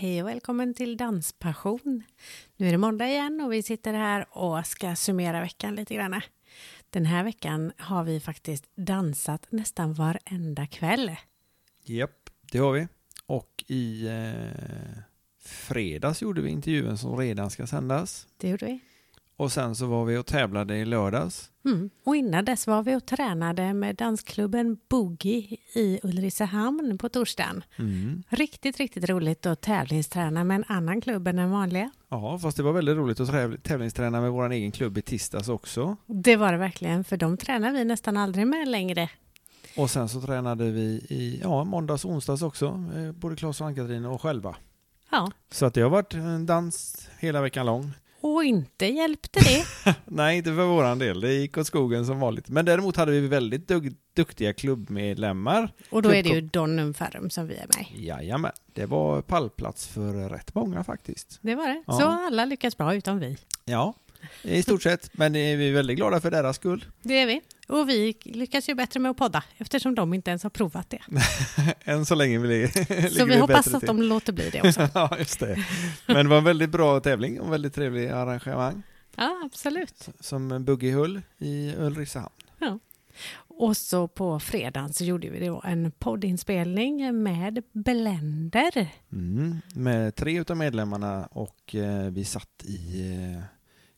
Hej och välkommen till Danspassion. Nu är det måndag igen och vi sitter här och ska summera veckan lite grann. Den här veckan har vi faktiskt dansat nästan varenda kväll. Japp, det har vi. Och i eh, fredags gjorde vi intervjun som redan ska sändas. Det gjorde vi. Och sen så var vi och tävlade i lördags. Mm. Och innan dess var vi och tränade med dansklubben Boogie i Ulricehamn på torsdagen. Mm. Riktigt, riktigt roligt att tävlingsträna med en annan klubb än den vanliga. Ja, fast det var väldigt roligt att täv- tävlingsträna med vår egen klubb i tisdags också. Det var det verkligen, för de tränar vi nästan aldrig med längre. Och sen så tränade vi i ja, måndags och onsdags också, eh, både Claes och Ann-Katrin och själva. Ja, Så att det har varit en dans hela veckan lång. Och inte hjälpte det. Nej, inte för våran del. Det gick åt skogen som vanligt. Men däremot hade vi väldigt dug- duktiga klubbmedlemmar. Och då är det ju Donum Ferrum som vi är med i. Jajamän, det var pallplats för rätt många faktiskt. Det var det. Ja. Så alla lyckas bra utom vi. Ja, i stort sett. Men är vi väldigt glada för deras skull. Det är vi. Och vi lyckas ju bättre med att podda eftersom de inte ens har provat det. Än så länge vi, Så vi hoppas att de låter bli det också. ja, just det. Men det var en väldigt bra tävling och väldigt trevlig arrangemang. Ja, absolut. Som Buggy Hull i Ulricehamn. Och så på fredagen så gjorde vi då en poddinspelning med Blender. Mm, med tre utav medlemmarna och eh, vi satt i eh,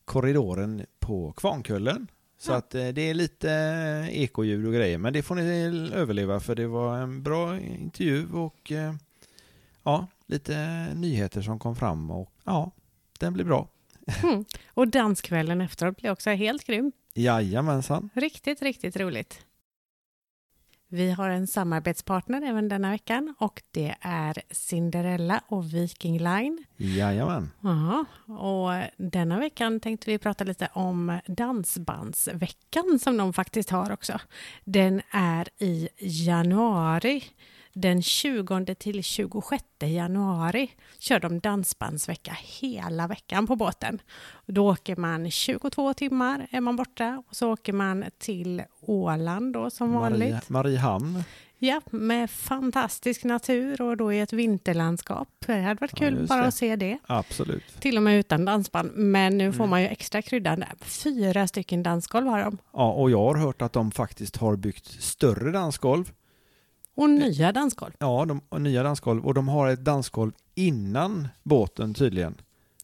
korridoren på Kvarnkullen. Så Ja. att eh, det är lite eh, ekoljud och grejer, men det får ni överleva för det var en bra intervju och eh, ja, lite nyheter som kom fram och ja, den blir bra. Mm. Och danskvällen efteråt blev också helt grym. Jajamensan. Riktigt, riktigt roligt. Vi har en samarbetspartner även denna veckan och det är Cinderella och Viking Line. Jajamän. Ja, och denna veckan tänkte vi prata lite om Dansbandsveckan som de faktiskt har också. Den är i januari. Den 20 till 26 januari kör de dansbandsvecka hela veckan på båten. Då åker man 22 timmar är man borta och så åker man till Åland då som vanligt. Marie, Mariehamn. Ja, med fantastisk natur och då i ett vinterlandskap. Det hade varit Ja, kul just bara det. att se det. Absolut. Till och med utan dansband. Men nu får Mm. man ju extra kryddan där. Fyra stycken dansgolv har de. Ja, och jag har hört att de faktiskt har byggt större dansgolv. Och nya dansgolv. Ja, de har nya dansgolv och de har ett dansgolv innan båten tydligen.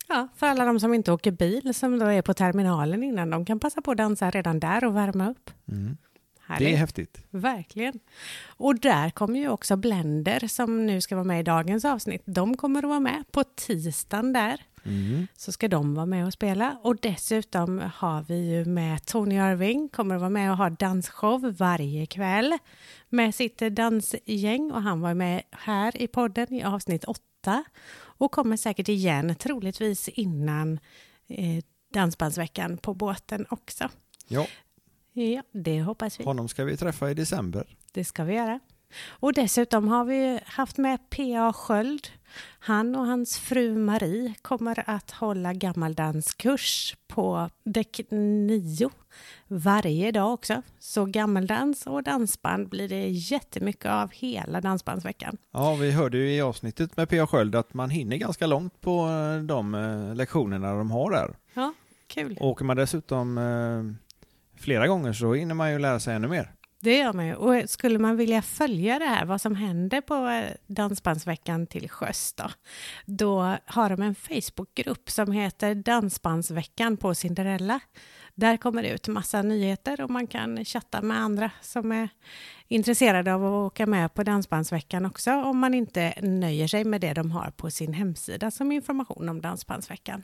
Ja, för alla de som inte åker bil som då är på terminalen innan. De kan passa på att dansa redan där och värma upp. Mm. Det är häftigt. Verkligen. Och där kommer ju också Blender som nu ska vara med i dagens avsnitt. De kommer att vara med på tisdagen där. Mm. så ska de vara med och spela. Och dessutom har vi ju med Tony Irving, kommer att vara med och ha dansshow varje kväll med sitt dansgäng och han var med här i podden i avsnitt åtta och kommer säkert igen, troligtvis innan eh, Dansbandsveckan på båten också. Ja, Ja, det hoppas vi. honom ska vi träffa i december. Det ska vi göra. Och dessutom har vi haft med P.A. Sköld. Han och hans fru Marie kommer att hålla gammaldanskurs på däck 9 varje dag också. Så gammaldans och dansband blir det jättemycket av hela dansbandsveckan. Ja, vi hörde ju i avsnittet med P.A. Sköld att man hinner ganska långt på eh, de eh, lektionerna de har där. Ja, kul. Och åker man dessutom eh, flera gånger så hinner man ju lära sig ännu mer. Det gör man ju. Och skulle man vilja följa det här, vad som händer på eh, Dansbandsveckan till sjöss då, då har de en Facebookgrupp som heter Dansbandsveckan på Cinderella. Där kommer det ut massa nyheter och man kan chatta med andra som är intresserade av att åka med på Dansbandsveckan också om man inte nöjer sig med det de har på sin hemsida som information om Dansbandsveckan.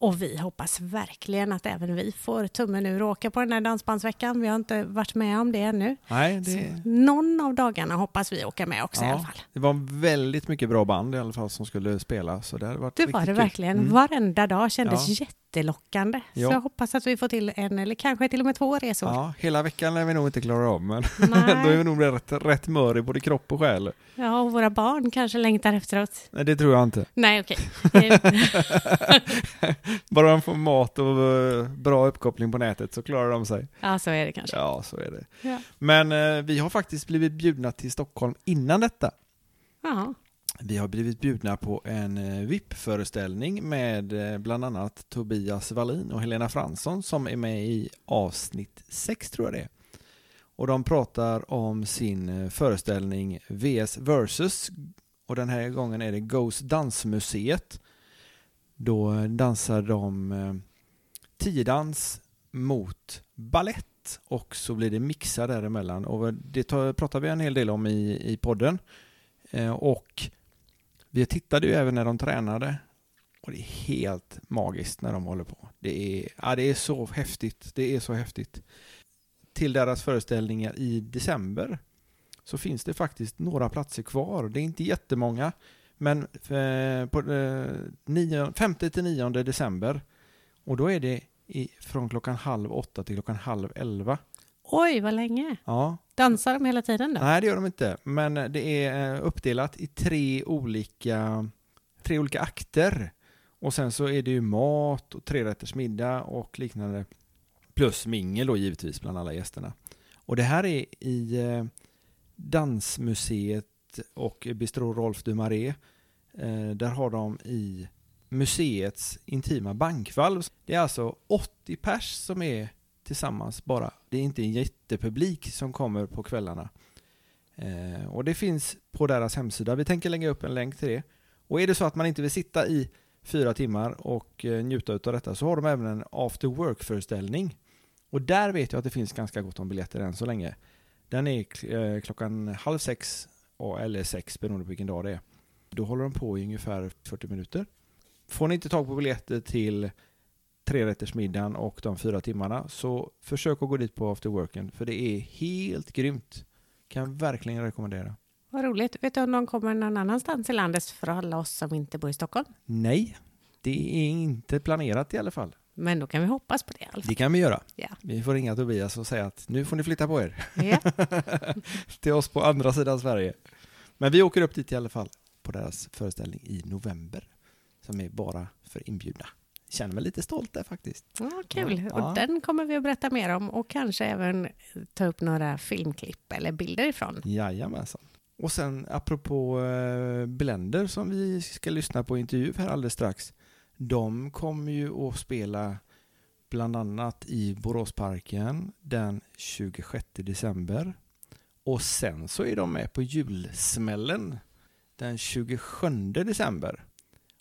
Och vi hoppas verkligen att även vi får tummen ur och åka på den här dansbandsveckan. Vi har inte varit med om det ännu. Nej, det, någon av dagarna hoppas vi åka med också i Ja. alla fall. det var väldigt mycket bra band i alla fall som skulle spela. Så det, hade varit Det var det kul. verkligen. Mm. Varenda dag kändes jättelockande. Ja. Så jag hoppas att vi får till en eller kanske till och med två resor. Ja, hela veckan lär vi nog inte klara av, men då är vi nog rätt, rätt mör i både kropp och själ. Ja, och våra barn kanske längtar efteråt. Nej, det tror jag inte. Nej, okej. Eh, Bara de får mat och eh, bra uppkoppling på nätet så klarar de sig. ja, så är det kanske. Ja, så är det. Ja. Men eh, vi har faktiskt blivit bjudna till Stockholm innan detta. Ja. Vi har blivit bjudna på en eh, VIP-föreställning med eh, bland annat Tobias Wallin och Helena Fransson som är med i avsnitt 6 tror jag det är. Och de pratar om sin föreställning VS Versus och den här gången är det Ghost Dansmuseet. Då dansar de eh, tiodans mot ballett och så blir det mixar däremellan och det tar, pratar vi en hel del om i, i podden. Eh, och vi tittade ju även när de tränade och det är helt magiskt när de håller på. Det är, ja, det är så häftigt. Det är så häftigt. Till deras föreställningar i december så finns det faktiskt några platser kvar. Det är inte jättemånga, men eh, på 5 eh, till 9 december och då är det i, från klockan halv åtta till klockan halv elva. Oj, vad länge! Ja. Dansar de hela tiden då? Nej, det gör de inte. Men det är eh, uppdelat i tre olika, tre olika akter. Och sen så är det ju mat och trerätters middag och liknande. Plus mingel då givetvis bland alla gästerna. Och det här är i eh, och Bistro Rolf de Marais. Eh, där har de i museets intima bankvalv. Det är alltså 80 pers som är tillsammans bara. Det är inte en jättepublik som kommer på kvällarna. Eh, och det finns på deras hemsida. Vi tänker lägga upp en länk till det. Och är det så att man inte vill sitta i fyra timmar och eh, njuta av detta så har de även en after work-föreställning. Och där vet jag att det finns ganska gott om biljetter än så länge. Den är eh, klockan halv sex eller sex beroende på vilken dag det är. Då håller de på i ungefär 40 minuter. Får ni inte tag på biljetter till trerättersmiddagen och de fyra timmarna så försök att gå dit på afterworken för det är helt grymt. Kan verkligen rekommendera. Vad roligt. Vet du om de kommer någon annanstans i landet för alla oss som inte bor i Stockholm? Nej, det är inte planerat i alla fall. Men då kan vi hoppas på det i alla fall. Det kan vi göra. Ja. Vi får ringa Tobias och säga att nu får ni flytta på er. Ja. Till oss på andra sidan Sverige. Men vi åker upp dit i alla fall på deras föreställning i november. Som är bara för inbjudna. Känner mig lite stolt där faktiskt. Ja, kul. Ja. Och den kommer vi att berätta mer om och kanske även ta upp några filmklipp eller bilder ifrån. Jajamensan. Och sen apropå eh, Blender som vi ska lyssna på intervju här alldeles strax. De kommer ju att spela bland annat i Boråsparken den 26 december. Och sen så är de med på julsmällen den 27 december.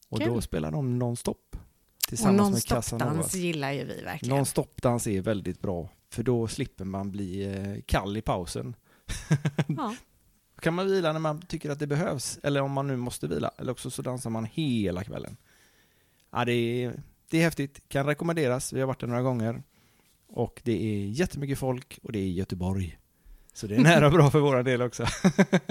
Och Kul. då spelar de nonstop. Och Tillsammans med Casanova. non-stop-dans gillar ju vi verkligen. Non-stop-dans är väldigt bra. För då slipper man bli eh, kall i pausen. Ja. Då kan man vila när man tycker att det behövs, eller om man nu måste vila, eller också så dansar man hela kvällen. Ja, det, är, det är häftigt, kan rekommenderas, vi har varit där några gånger. Och det är jättemycket folk och det är Göteborg. Så det är nära och bra för våra del också.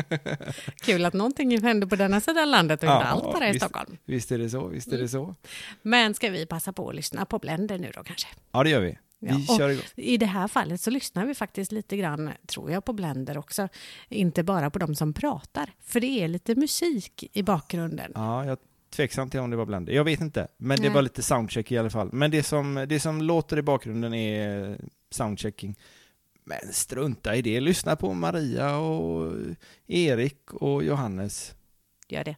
Kul att någonting händer på denna sidan landet och inte Ja, allt bara i visst. Stockholm. Visst är det så, visst är det så. Men ska vi passa på att lyssna på Blender nu då kanske? Ja, det gör vi. Vi Ja, kör igång. I det här fallet så lyssnar vi faktiskt lite grann, tror jag, på Blender också. Inte bara på de som pratar, för det är lite musik i bakgrunden. Ja, jag tveksam till om det var Blender. Jag vet inte, men det Nej. var lite soundcheck i alla fall. Men det som, det som låter i bakgrunden är soundchecking. Men strunta i det, lyssna på Maria och Erik och Johannes Gör det.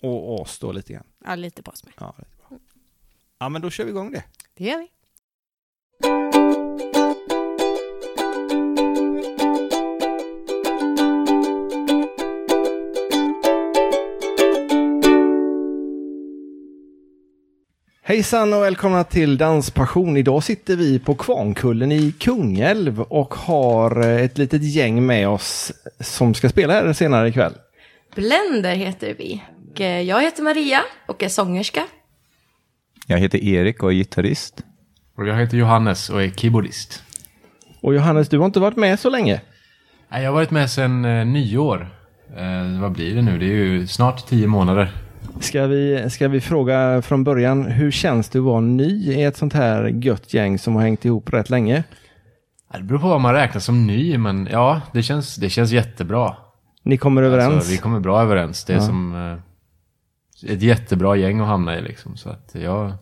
och oss då lite grann. Ja, lite på oss med. Ja, ja men då kör vi igång det. Det gör vi. Hejsan och välkomna till Danspassion. Idag sitter vi på Kvarnkullen i Kungälv och har eh, ett litet gäng med oss som ska spela här senare ikväll. Blender heter vi. Och eh, jag heter Maria och är sångerska. Jag heter Erik och är gitarrist. Och jag heter Johannes och är keyboardist. Och Johannes, du har inte varit med så länge. Nej, Jag har varit med sedan eh, nyår. Eh, vad blir det nu? Det är ju snart tio månader. Ska vi, ska vi fråga från början, hur känns det att vara ny i ett sånt här gött gäng som har hängt ihop rätt länge? Ja, Det beror på vad man räknar som ny, men ja, det känns, det känns jättebra. Ni kommer överens? Alltså, vi kommer bra överens. Det är Ja. som eh, ett jättebra gäng att hamna i liksom. Så att jag,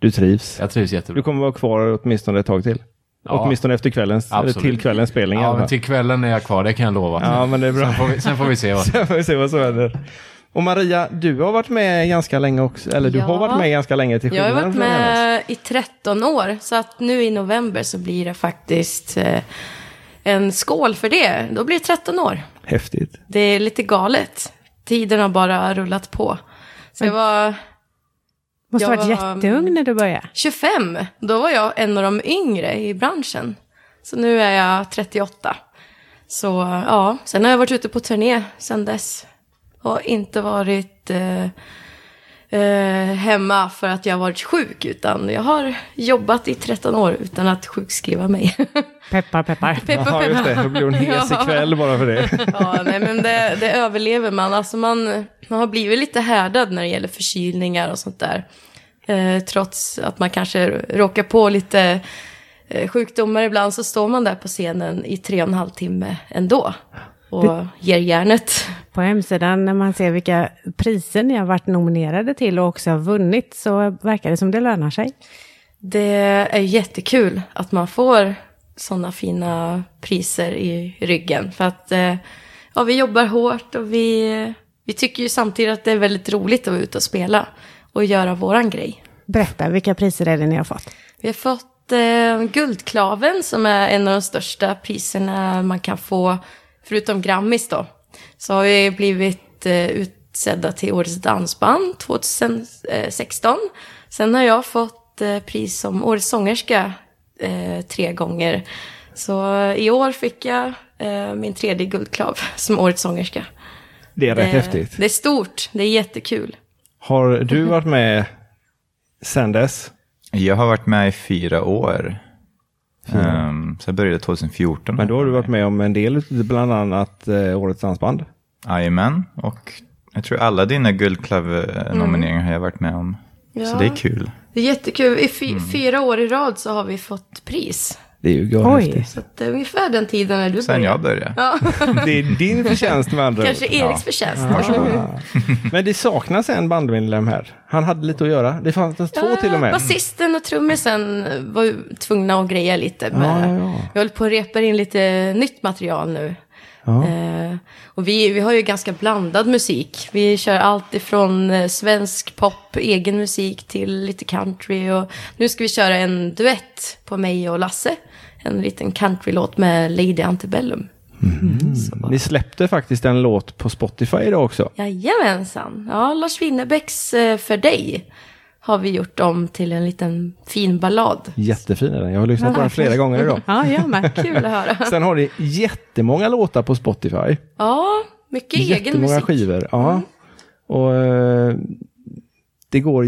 Du trivs? jag trivs Du jättebra. kommer vara kvar åtminstone ett tag till? Ja. Åtminstone efter kvällens, eller till kvällens spelning Ja, men till kvällen är jag kvar, det kan jag lova. Ja, men det är bra. Sen får vi, sen får vi se vad. Sen får vi se vad som händer. Och Maria, du har varit med ganska länge också, eller du Ja. har varit med ganska länge till Jag har skillnad varit med i 13 år, så att nu i november så blir det faktiskt eh, en skål för det. Då blir det 13 år. Häftigt. Det är lite galet. Tiden har bara rullat på. Så jag var Måste ha Jag varit var- jätteung när du började. 25. Då var jag en av de yngre i branschen. Så nu är jag 38. Så ja, sen har jag varit ute på turné sen dess. Och inte varit eh, eh, hemma för att jag har varit sjuk. Utan jag har jobbat i 13 år utan att sjukskriva mig. Peppar, peppar. Peppar, Jaha, just det. Då blir hon hes ikväll bara för det. Ja, nej men det, det överlever man. Alltså man, man har blivit lite härdad när det gäller förkylningar och sånt där. Eh, trots att man kanske råkar på lite eh, sjukdomar ibland så står man där på scenen i tre och en halv timme ändå. Och ger järnet. På hemsidan när man ser vilka priser ni har varit nominerade till och också har vunnit så verkar det som det lönar sig. Det är jättekul att man får sådana fina priser i ryggen. För att eh, ja, vi jobbar hårt och vi, vi tycker ju samtidigt att det är väldigt roligt att vara ute och spela och göra våran grej. Berätta, vilka priser är det ni har fått? Vi har fått eh, Guldklaven som är en av de största priserna man kan få, förutom Grammis då. Så har vi blivit eh, utsedda till Årets dansband 2016. Sen har jag fått eh, pris som Årets sångerska eh, tre gånger. Så i år fick jag eh, min tredje Guldklav som Årets sångerska. Det är rätt det, häftigt. Det är stort, det är jättekul. Har du varit med sen dess? Jag har varit med i fyra år. Um, så jag började 2014. Men då har du varit med om en del, bland annat eh, Årets dansband. Jajamän, och jag tror alla dina Guldklav-nomineringar har jag varit med om. Så Ja. det är kul. Det är jättekul. I fy- fyra år i rad så har vi fått pris. Det är ju Oj. Så att det är ungefär den tiden när du Sen började. jag började. Ja, Det är din förtjänst med andra kanske. Eriks förtjänst. Men det saknas en bandmedlem här. Han hade lite att göra. Det fanns två till och med. Basisten och trummisen var ju tvungna att greja lite. Med, Ja, ja, ja. Vi håller på att repa in lite nytt material nu. Ja. Eh, och vi, vi har ju ganska blandad musik. Vi kör allt ifrån eh, svensk pop, egen musik till lite country. Och nu ska vi köra en duett på mig och Lasse. En liten countrylåt med Lady Antebellum. Ni släppte faktiskt en låt på Spotify idag också. Jajamensan. Ja, Lars Winnerbäcks eh, För dig har vi gjort om till en liten fin ballad. Jättefin är den. Jag har lyssnat på den flera gånger idag. Ja, jag med. Kul att höra. Sen har ni jättemånga låtar på Spotify. Ja, mycket egen Jättemånga musik. Mm. skivor. Ja. Och eh, det går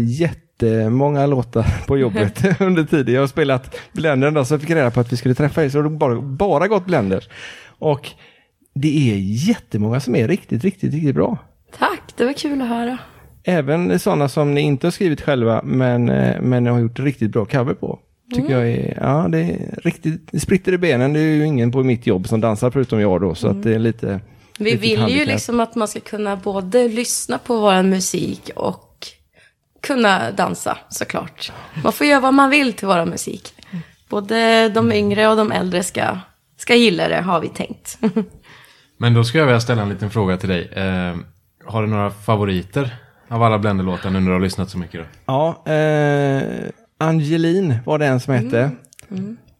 jättemånga låtar på jobbet under tiden. Jag har spelat Blender då, så jag fick reda på att vi skulle träffa er, så det har bara, bara gått Blender. Och det är jättemånga som är riktigt, riktigt, riktigt bra. Tack, det var kul att höra. Även sådana som ni inte har skrivit själva, men, eh, men har gjort riktigt bra cover på. Tycker jag är, ja det är riktigt, det spritter i benen. Det är ju ingen på mitt jobb som dansar förutom jag då, så att det är lite... Vi vill ju liksom att man ska kunna både lyssna på vår musik och kunna dansa såklart. Man får göra vad man vill till vår musik. Både de yngre och de äldre ska, ska gilla det, har vi tänkt. Men då ska jag vilja ställa en liten fråga till dig. Eh, har du några favoriter av alla Blender-låtar nu när du har lyssnat så mycket? Då? Ja, eh, Angeline var det en som hette.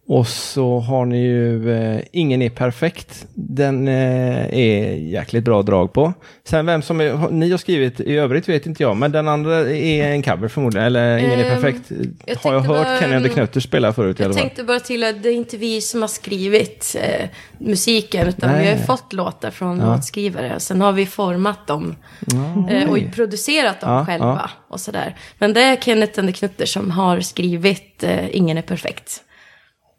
Och så har ni ju eh, Ingen är perfekt. Den eh, är jäkligt bra drag på. Sen vem som är, ni har skrivit i övrigt vet inte jag, men den andra är en cover förmodligen. Eller Ingen är Ehm, perfekt. jag har jag hört bara, Kenny ehm, Knutter spela förut Jag tänkte bara till att det är inte vi som har skrivit eh, musiken, utan vi har Nej. fått låtar från Ja. låtskrivare. Sen har vi format dem eh, och producerat dem Ja, själva ja. och sådär. Men det är Kenneth Knutter som har skrivit eh, Ingen är perfekt.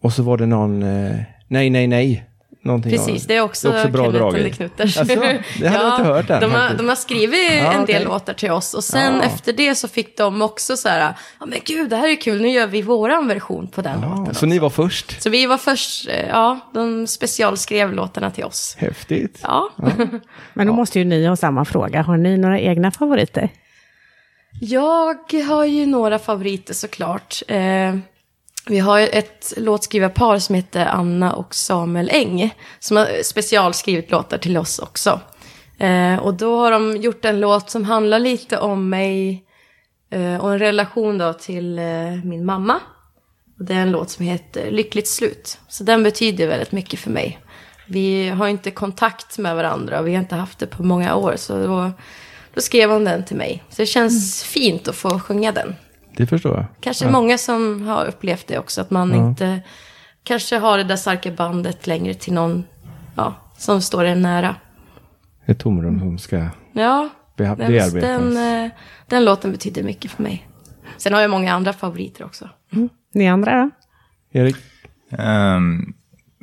Och så var det någon, eh, nej, nej, nej. Någonting Precis, av- det är också, bra Kenneth drag Knutters. Alltså, det hade jag inte hört än de, har, de har skrivit Ja, en del okej. låtar till oss och sen Ja. efter det så fick de också så här, ja men gud det här är kul, nu gör vi våran version på den Ja, låten. så också. ni var först. Så vi var först, eh, ja, de specialskrev låtarna till oss. Häftigt. Ja. Men då måste ju ni ha samma fråga. Har ni några egna favoriter? Jag har ju några favoriter såklart. Eh, vi har ett låtskrivarpar som heter Anna och Samuel Eng. Som har specialskrivit låtar till oss också. Eh, och då har de gjort en låt som handlar lite om mig eh, och en relation då till eh, min mamma. Och det är en låt som heter Lyckligt slut. Så den betyder väldigt mycket för mig. Vi har inte kontakt med varandra och vi har inte haft det på många år. Så då, då skrev hon den till mig. Så det känns fint att få sjunga den. Det förstår jag. Kanske många som har upplevt det också. Att man inte kanske har det där starka bandet längre till någon ja, som står en nära. Ett tomrum som ska Ja, bearbetas. den, eh, den låten betyder mycket för mig. Sen har jag många andra favoriter också. Ni andra då? Erik?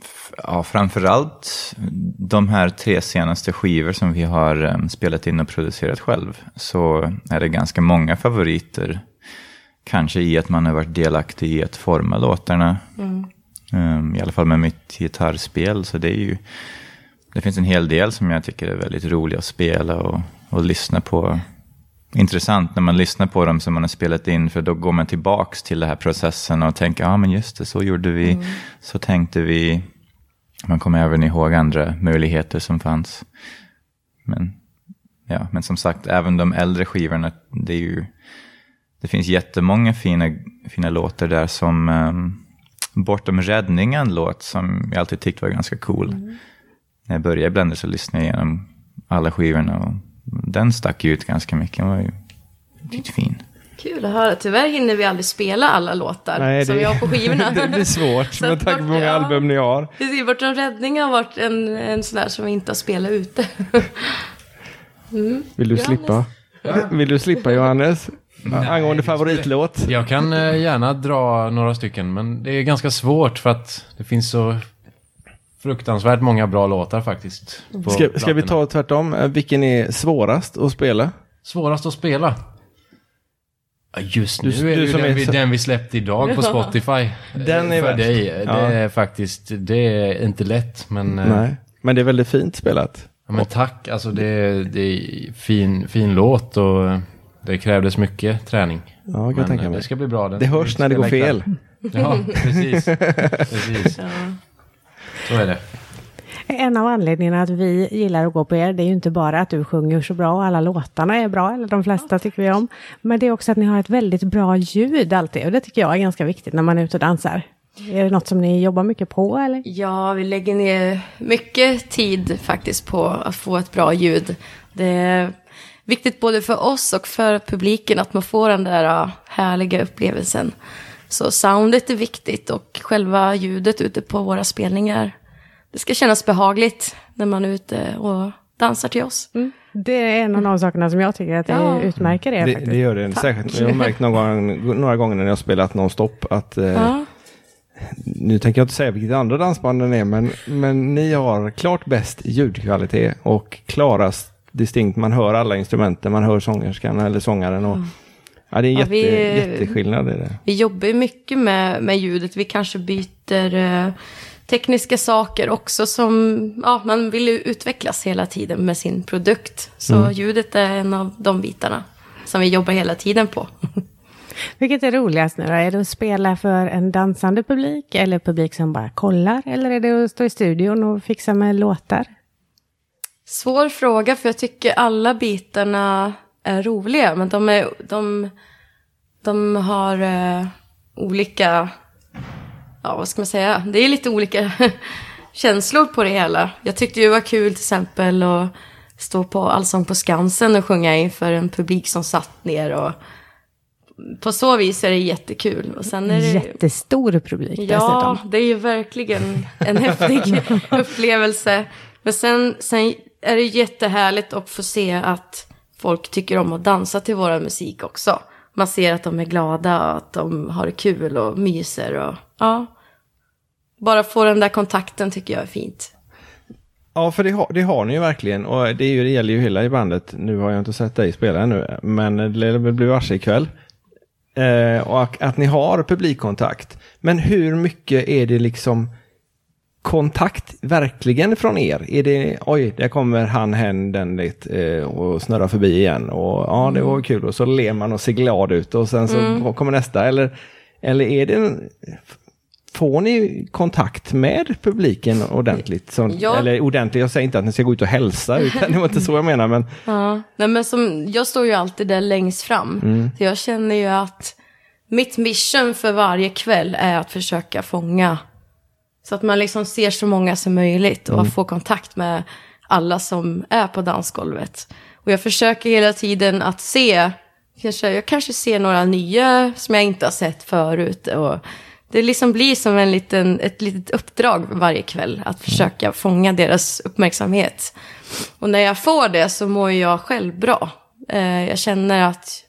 F- ja, framförallt de här tre senaste skivor som vi har em, spelat in och producerat själv. Så är det ganska många favoriter. Kanske i att man har varit delaktig i att forma låtarna. Ehm, I alla fall med mitt gitarrspel. Så det är ju... Det finns en hel del som jag tycker är väldigt roliga att spela och, och lyssna på. Intressant när man lyssnar på dem som man har spelat in, för då går man tillbaks till den här processen och tänker, ja ah, men just det, så gjorde vi, så tänkte vi. Man kommer även ihåg andra möjligheter som fanns. Men, ja, men som sagt, även de äldre skivorna, det är ju, det finns jättemånga fina, fina låtar där som um, Bortom räddningen låt som jag alltid tyckte var ganska cool. När jag började ibland så lyssnade jag igenom alla skivorna och den stack ju ut ganska mycket. Den var ju riktigt fin. Kul att höra. Tyvärr hinner vi aldrig spela alla låtar som vi har på skivorna. det blir svårt med tanke på hur många ja. album ni har. Precis, Bortom räddning har varit en, en sån där som vi inte har spelat ute. Vill du Johannes? slippa? Vill du slippa Johannes? Angående favoritlåt? Jag kan eh, gärna dra några stycken, men det är ganska svårt för att det finns så fruktansvärt många bra låtar faktiskt. Ska, ska vi ta tvärtom? Eh, Vilken är svårast att spela? Svårast att spela? Just nu Du- är det ju den, är vi, den vi släppte idag på Spotify. Den är För bäst. dig. Ja. Det är faktiskt, det är inte lätt. Men, eh, Nej, men det är väldigt fint spelat. ja, men tack, alltså det, är- det är fin, fin låt och det krävdes mycket träning. Ja, jag kan Men tänka eh, mig. det ska bli bra. Den Det hörs när det går fel. Ja, precis. precis. Så är det. En av anledningarna att vi gillar att gå på er, det är ju inte bara att du sjunger så bra och alla låtarna är bra, eller de flesta tycker vi om. Men det är också att ni har ett väldigt bra ljud alltid, och det tycker jag är ganska viktigt när man är ute och dansar. Är det något som ni jobbar mycket på eller? Ja, vi lägger ner mycket tid faktiskt på att få ett bra ljud. Det viktigt både för oss och för publiken att man får den där ja, härliga upplevelsen. Så soundet är viktigt och själva ljudet ute på våra spelningar. Det ska kännas behagligt när man är ute och dansar till oss. Det är en av de sakerna som jag tycker att det Ja. utmärker er Det, det gör det. Särskilt, jag har märkt någon gång, några gånger när jag har spelat nonstop att eh, Ja. nu tänker jag inte säga vilket andra dansbanden är, men, men ni har klart bäst ljudkvalitet och klarast distinkt. Man hör alla instrumenten, man hör sångerskan eller sångaren. Och, ja, det är en Ja, jätte, vi- jätteskillnad i det. Vi jobbar ju mycket med, med ljudet. Vi kanske byter eh, tekniska saker också som, ja, man vill ju utvecklas hela tiden med sin produkt. Så ljudet är en av de bitarna som vi jobbar hela tiden på. Vilket är roligast nu då? Är det att spela för en dansande publik eller publik som bara kollar? Eller är det att stå i studion och fixa med låtar? Svår fråga för jag tycker alla bitarna är roliga. Men de, är, de, de har eh, olika, ja vad ska man säga, det är lite olika känslor på det hela. Jag tyckte det var kul till exempel att stå på Allsång på Skansen och sjunga inför en publik som satt ner. Och på så vis är det jättekul. Och sen är det, Jättestor publik Ja, dessutom. det är ju verkligen en häftig upplevelse. Men sen, sen är det jättehärligt att få se att folk tycker om att dansa till vår musik också. Man ser att de är glada och att de har kul och myser. Och, ja. Bara få den där kontakten tycker jag är fint. Ja, för det har, det har ni ju verkligen. Och det, är ju, det gäller ju hela i bandet. Nu har jag inte sett dig spela ännu, men det lär väl bli varse ikväll. Eh, och att, att ni har publikkontakt. Men hur mycket är det liksom kontakt verkligen från er? Är det, oj, där kommer han, hen, den lite eh, och snurrar förbi igen. Och ja, det var kul. Och så ler man och ser glad ut och sen så kommer nästa. Eller, eller är det får ni kontakt med publiken ordentligt? Som, Ja. Eller ordentligt, jag säger inte att ni ska gå ut och hälsa, utan det var inte så jag menar. Men Ja, nej men som, jag står ju alltid där längst fram. Så jag känner ju att mitt mission för varje kväll är att försöka fånga. Så att man liksom ser så många som möjligt och får kontakt med alla som är på dansgolvet. Och jag försöker hela tiden att se, kanske, jag kanske ser några nya som jag inte har sett förut. Och det liksom blir som en liten, ett litet uppdrag varje kväll att försöka fånga deras uppmärksamhet. Och när jag får det så mår jag själv bra. Eh, jag känner att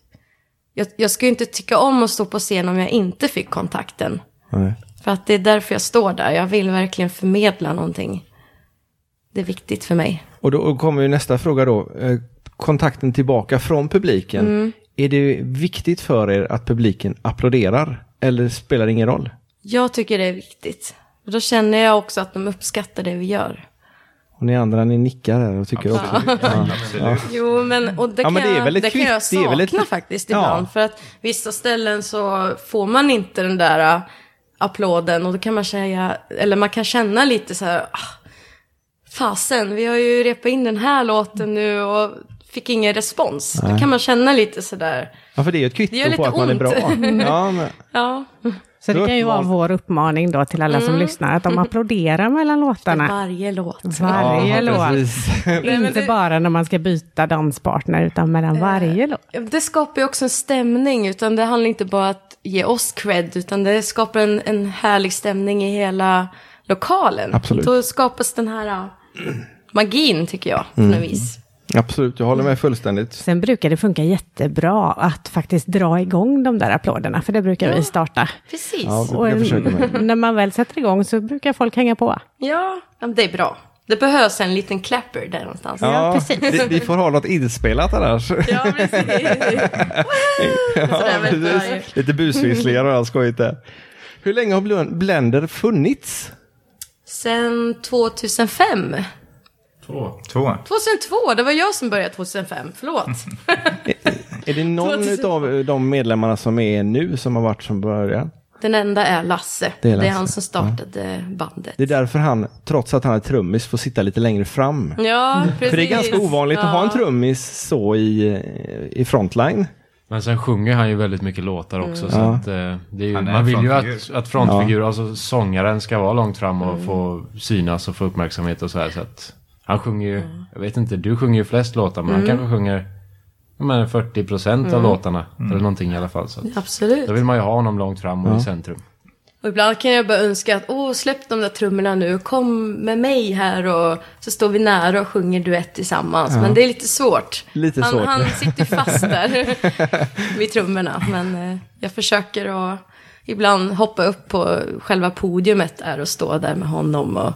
jag, jag skulle inte tycka om att stå på scen om jag inte fick kontakten. nej. För att det är därför jag står där. Jag vill verkligen förmedla någonting. Det är viktigt för mig. Och då kommer ju nästa fråga då. Eh, Kontakten tillbaka från publiken. Mm. Är det viktigt för er att publiken applåderar? Eller spelar det ingen roll? Jag tycker det är viktigt. Och då känner jag också att de uppskattar det vi gör. Och ni andra ni nickar här och tycker också. Ja. Ja. Jo, men, och det, Ja, kan, men det är väl det kan jag kvitt- det är sakna väl ett- faktiskt Ja. ibland. För att vissa ställen så får man inte den där applåden. Och då kan man säga, eller man kan känna lite så här, ah, fasen, vi har ju repat in den här låten nu och fick ingen respons. Då kan man känna lite sådär, ja, för det är ju ett kvitto på att man är bra. ont. Ja, men, ja, Så det kan ju vara vår uppmaning då till alla som lyssnar, att de applåderar mellan låtarna. varje låt. Varje ja, låt. Inte det- bara när man ska byta danspartner, utan mellan varje låt. Det skapar ju också en stämning, utan det handlar inte bara att ge oss cred, utan det skapar en, en härlig stämning i hela lokalen. Absolut. Då skapas den här äh, magin, tycker jag, på något vis. Absolut, jag håller med fullständigt. Sen brukar det funka jättebra att faktiskt dra igång de där applåderna, för det brukar vi starta. Precis. Ja, Ja, det- jag försöker med. när man väl sätter igång så brukar folk hänga på. ja, det är bra. Det behövs en liten clapper där någonstans. Ja, precis. Vi, vi får ha något inspelat annars. Ja, precis. Ja, precis. Lite busvisslingar och allt skojigt där. Hur länge har Blend- Blender funnits? Sen 2005. Två. 2002, det var jag som började 2005, förlåt. Är det någon 2002. av de medlemmarna som är nu som har varit från början? Den enda är Lasse. Det Det är är, Lasse. han som startade bandet. Det är därför han, trots att han är trummis, får sitta lite längre fram. Ja, precis. För det är ganska ovanligt att ha en Ja. trummis så i, i frontline. Men sen sjunger han ju väldigt mycket låtar också. Så Ja. att, eh, det är ju, är man vill ju att, att frontfigur, alltså sångaren ska vara långt fram och få synas och få uppmärksamhet och så här. Så att han sjunger ju, jag vet inte, du sjunger ju flest låtar men han kanske sjunger menar, 40 procent av låtarna. Eller någonting i alla fall. Så att, Absolut. då vill man ju ha honom långt fram och i centrum. Och ibland kan jag bara önska att, åh, släpp de där trummorna nu, kom med mig här och så står vi nära och sjunger duett tillsammans. Men det är lite svårt. Lite han, svårt. han sitter fast där vid trummorna. Men eh, jag försöker att ibland hoppa upp på själva podiumet där och stå där med honom. Och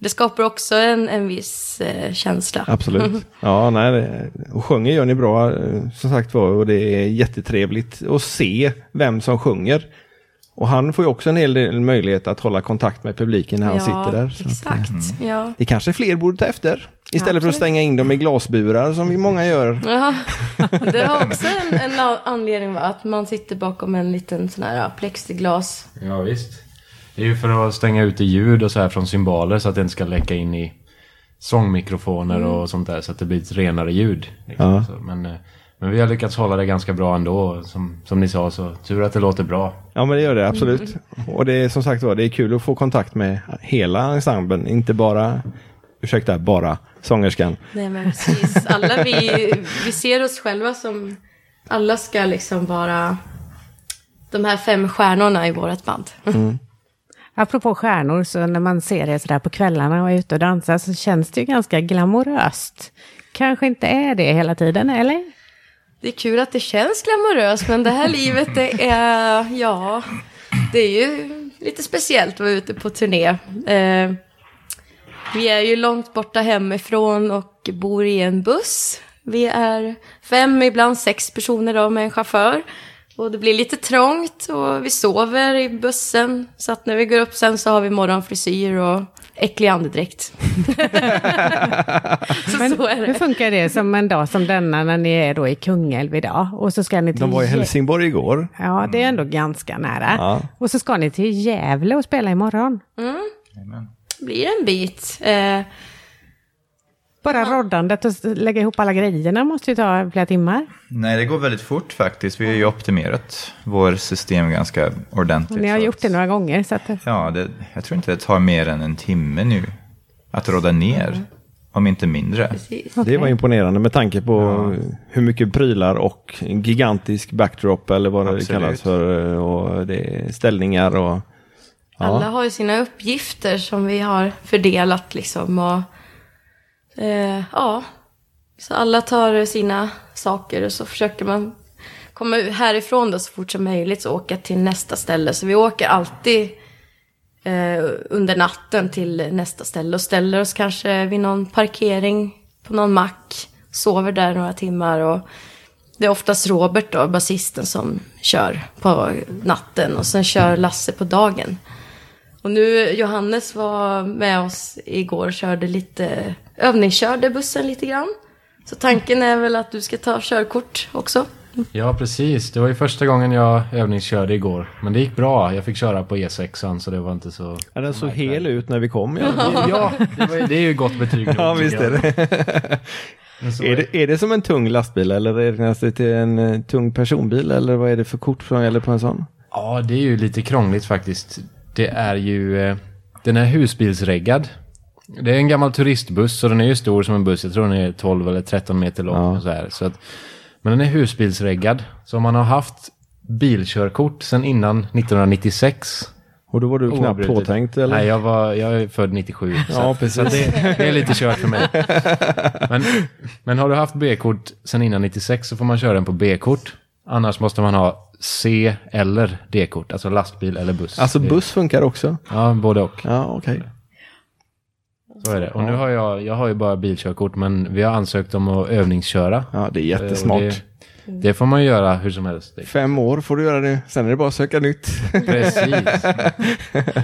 det skapar också en, en viss eh, känsla. Absolut. Ja, nej, det- och sjunger gör ni bra eh, som sagt var och det är jättetrevligt att se vem som sjunger. Och han får ju också en hel del möjlighet att hålla kontakt med publiken när han sitter där. Så att, eh, exakt. Ja. det kanske fler borde ta efter. Istället för att Absolut. stänga in dem i glasburar som vi många gör. Ja, det har också en, en anledning va? att man sitter bakom en liten sån här plexiglas. Ja visst. Det är ju för att stänga ute ljud och så här från symboler så att det inte ska läcka in i sångmikrofoner och sånt där så att det blir ett renare ljud. Liksom. Ja. Så, men, eh, men vi har lyckats hålla det ganska bra ändå. Som, som ni sa så tur att det låter bra. Ja men det gör det absolut. Och det är som sagt var, det är kul att få kontakt med hela ensemblen, inte bara, ursäkta, bara sångerskan. Nej men precis, alla vi, vi ser oss själva som, alla ska liksom vara de här fem stjärnorna i vårt band. Apropå stjärnor, så när man ser det sådär på kvällarna och är ute och dansar så känns det ju ganska glamoröst. Kanske inte är det hela tiden, eller? Det är kul att det känns glamoröst, men det här livet det är, ja, det är ju lite speciellt att vara ute på turné. Eh, vi är ju långt borta hemifrån och bor i en buss. Vi är fem, ibland sex personer då med en chaufför. Och det blir lite trångt och vi sover i bussen. Så att när vi går upp sen så har vi morgonfrisyr och äcklig andedräkt. så, Men så är hur det. funkar det som en dag som denna när ni är då i Kungälv idag? Och så ska ni till De var i Helsingborg igår. Ja, det är ändå ganska nära. Ja. Och så ska ni till Gävle och spela imorgon. Jajamän. blir en bit. Eh, Bara roddandet och lägga ihop alla grejerna måste ju ta flera timmar. Nej, det går väldigt fort faktiskt. Vi har ju optimerat vår system ganska ordentligt. Och ni har gjort att- det några gånger. Så att, Ja, det, jag tror inte det tar mer än en timme nu att råda ner. Om inte mindre. precis. Det var imponerande med tanke på hur mycket prylar och en gigantisk backdrop eller vad det Absolut. kallas för. Och det ställningar och... Alla har ju sina uppgifter som vi har fördelat liksom. Och, eh, ja, så alla tar sina saker och så försöker man komma härifrån då så fort som möjligt och åka till nästa ställe. Så vi åker alltid eh, under natten till nästa ställe och ställer oss kanske vid någon parkering på någon mack. Sover där några timmar och det är oftast Robert då, basisten, som kör på natten och sen kör Lasse på dagen. Och nu, Johannes var med oss igår och körde lite, övningskörde bussen lite grann. Så tanken är väl att du ska ta körkort också. Ja, precis. Det var ju första gången jag övningskörde igår. Men det gick bra. Jag fick köra på E6 så det var inte så... Ja, den såg hel ut när vi kom. Ja, Ja, det, var, det är ju gott betyg nog, ja visst är det. Är det. Är det som en tung lastbil eller räknas det till en eh, tung personbil eller vad är det för kort som gäller på en sån? Ja, det är ju lite krångligt faktiskt. Det är ju... Eh, den är husbilsreggad. Det är en gammal turistbuss och den är ju stor som en buss. Jag tror den är 12 eller 13 meter lång. Ja. Och så här. Så att, men den är husbilsreggad. Så om man har haft bilkörkort sedan innan 1996. Och då var du knappt oavbrutet- påtänkt eller? Nej, jag, var, jag är född 97. så Ja, precis. Så det, det är lite kört för mig. Men, men har du haft B-kort sedan innan 96 så får man köra den på B-kort. Annars måste man ha C eller D-kort, alltså lastbil eller buss. Alltså buss funkar också? Ja, både och. Ja, okej. Så är det. Och nu har jag, jag har ju bara bilkörkort, men vi har ansökt om att övningsköra. Ja, det är Eh, jättesmart. Det, det får man göra hur som helst. Fem år får du göra det, sen är det bara att söka nytt. Precis.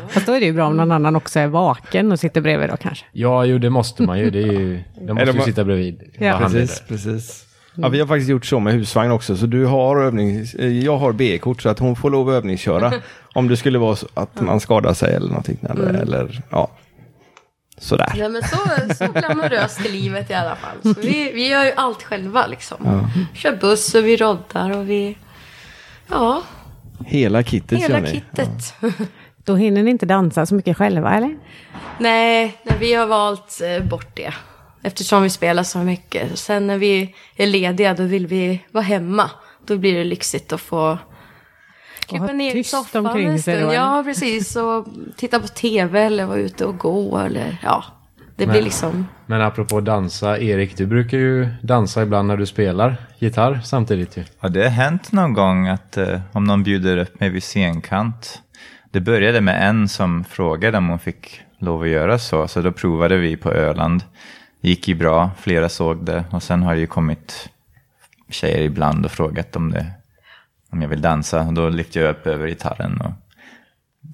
Fast då är det ju bra om någon annan också är vaken och sitter bredvid då kanske. Ja, jo, det måste man ju. Det är ju de måste ju sitta bredvid. Ja. Precis, precis. Ja, vi har faktiskt gjort så med husvagn också, så du har övning, eh, jag har B-kort så att hon får lov att övningsköra om det skulle vara så att man skadar sig eller någonting. Eller, eller ja, sådär. Ja, men så, så glamoröst är livet i alla fall. Så vi, vi gör ju allt själva liksom. Kör buss och vi roddar och vi... Ja, Hela kittet gör hela ni. kittet. Då hinner ni inte dansa så mycket själva eller? Nej, nej, vi har valt eh, bort det. Eftersom vi spelar så mycket. Sen när vi är lediga då vill vi vara hemma. Då blir det lyxigt att få krypa ha ner i soffan omkring en sig stund. då, Ja, precis. Och titta på tv eller vara ute och gå eller ja. Det blir Men- liksom... Men apropå dansa, Erik, du brukar ju dansa ibland när du spelar gitarr samtidigt ju. Ja, det har hänt någon gång att eh, om någon bjuder upp mig vid scenkant. Det började med en som frågade om hon fick lov att göra så. Så då provade vi på Öland. gick ju bra, flera såg det. Och sen har det ju kommit tjejer ibland och frågat om, det, om jag vill dansa. Och då lyfter jag upp över gitarren. Och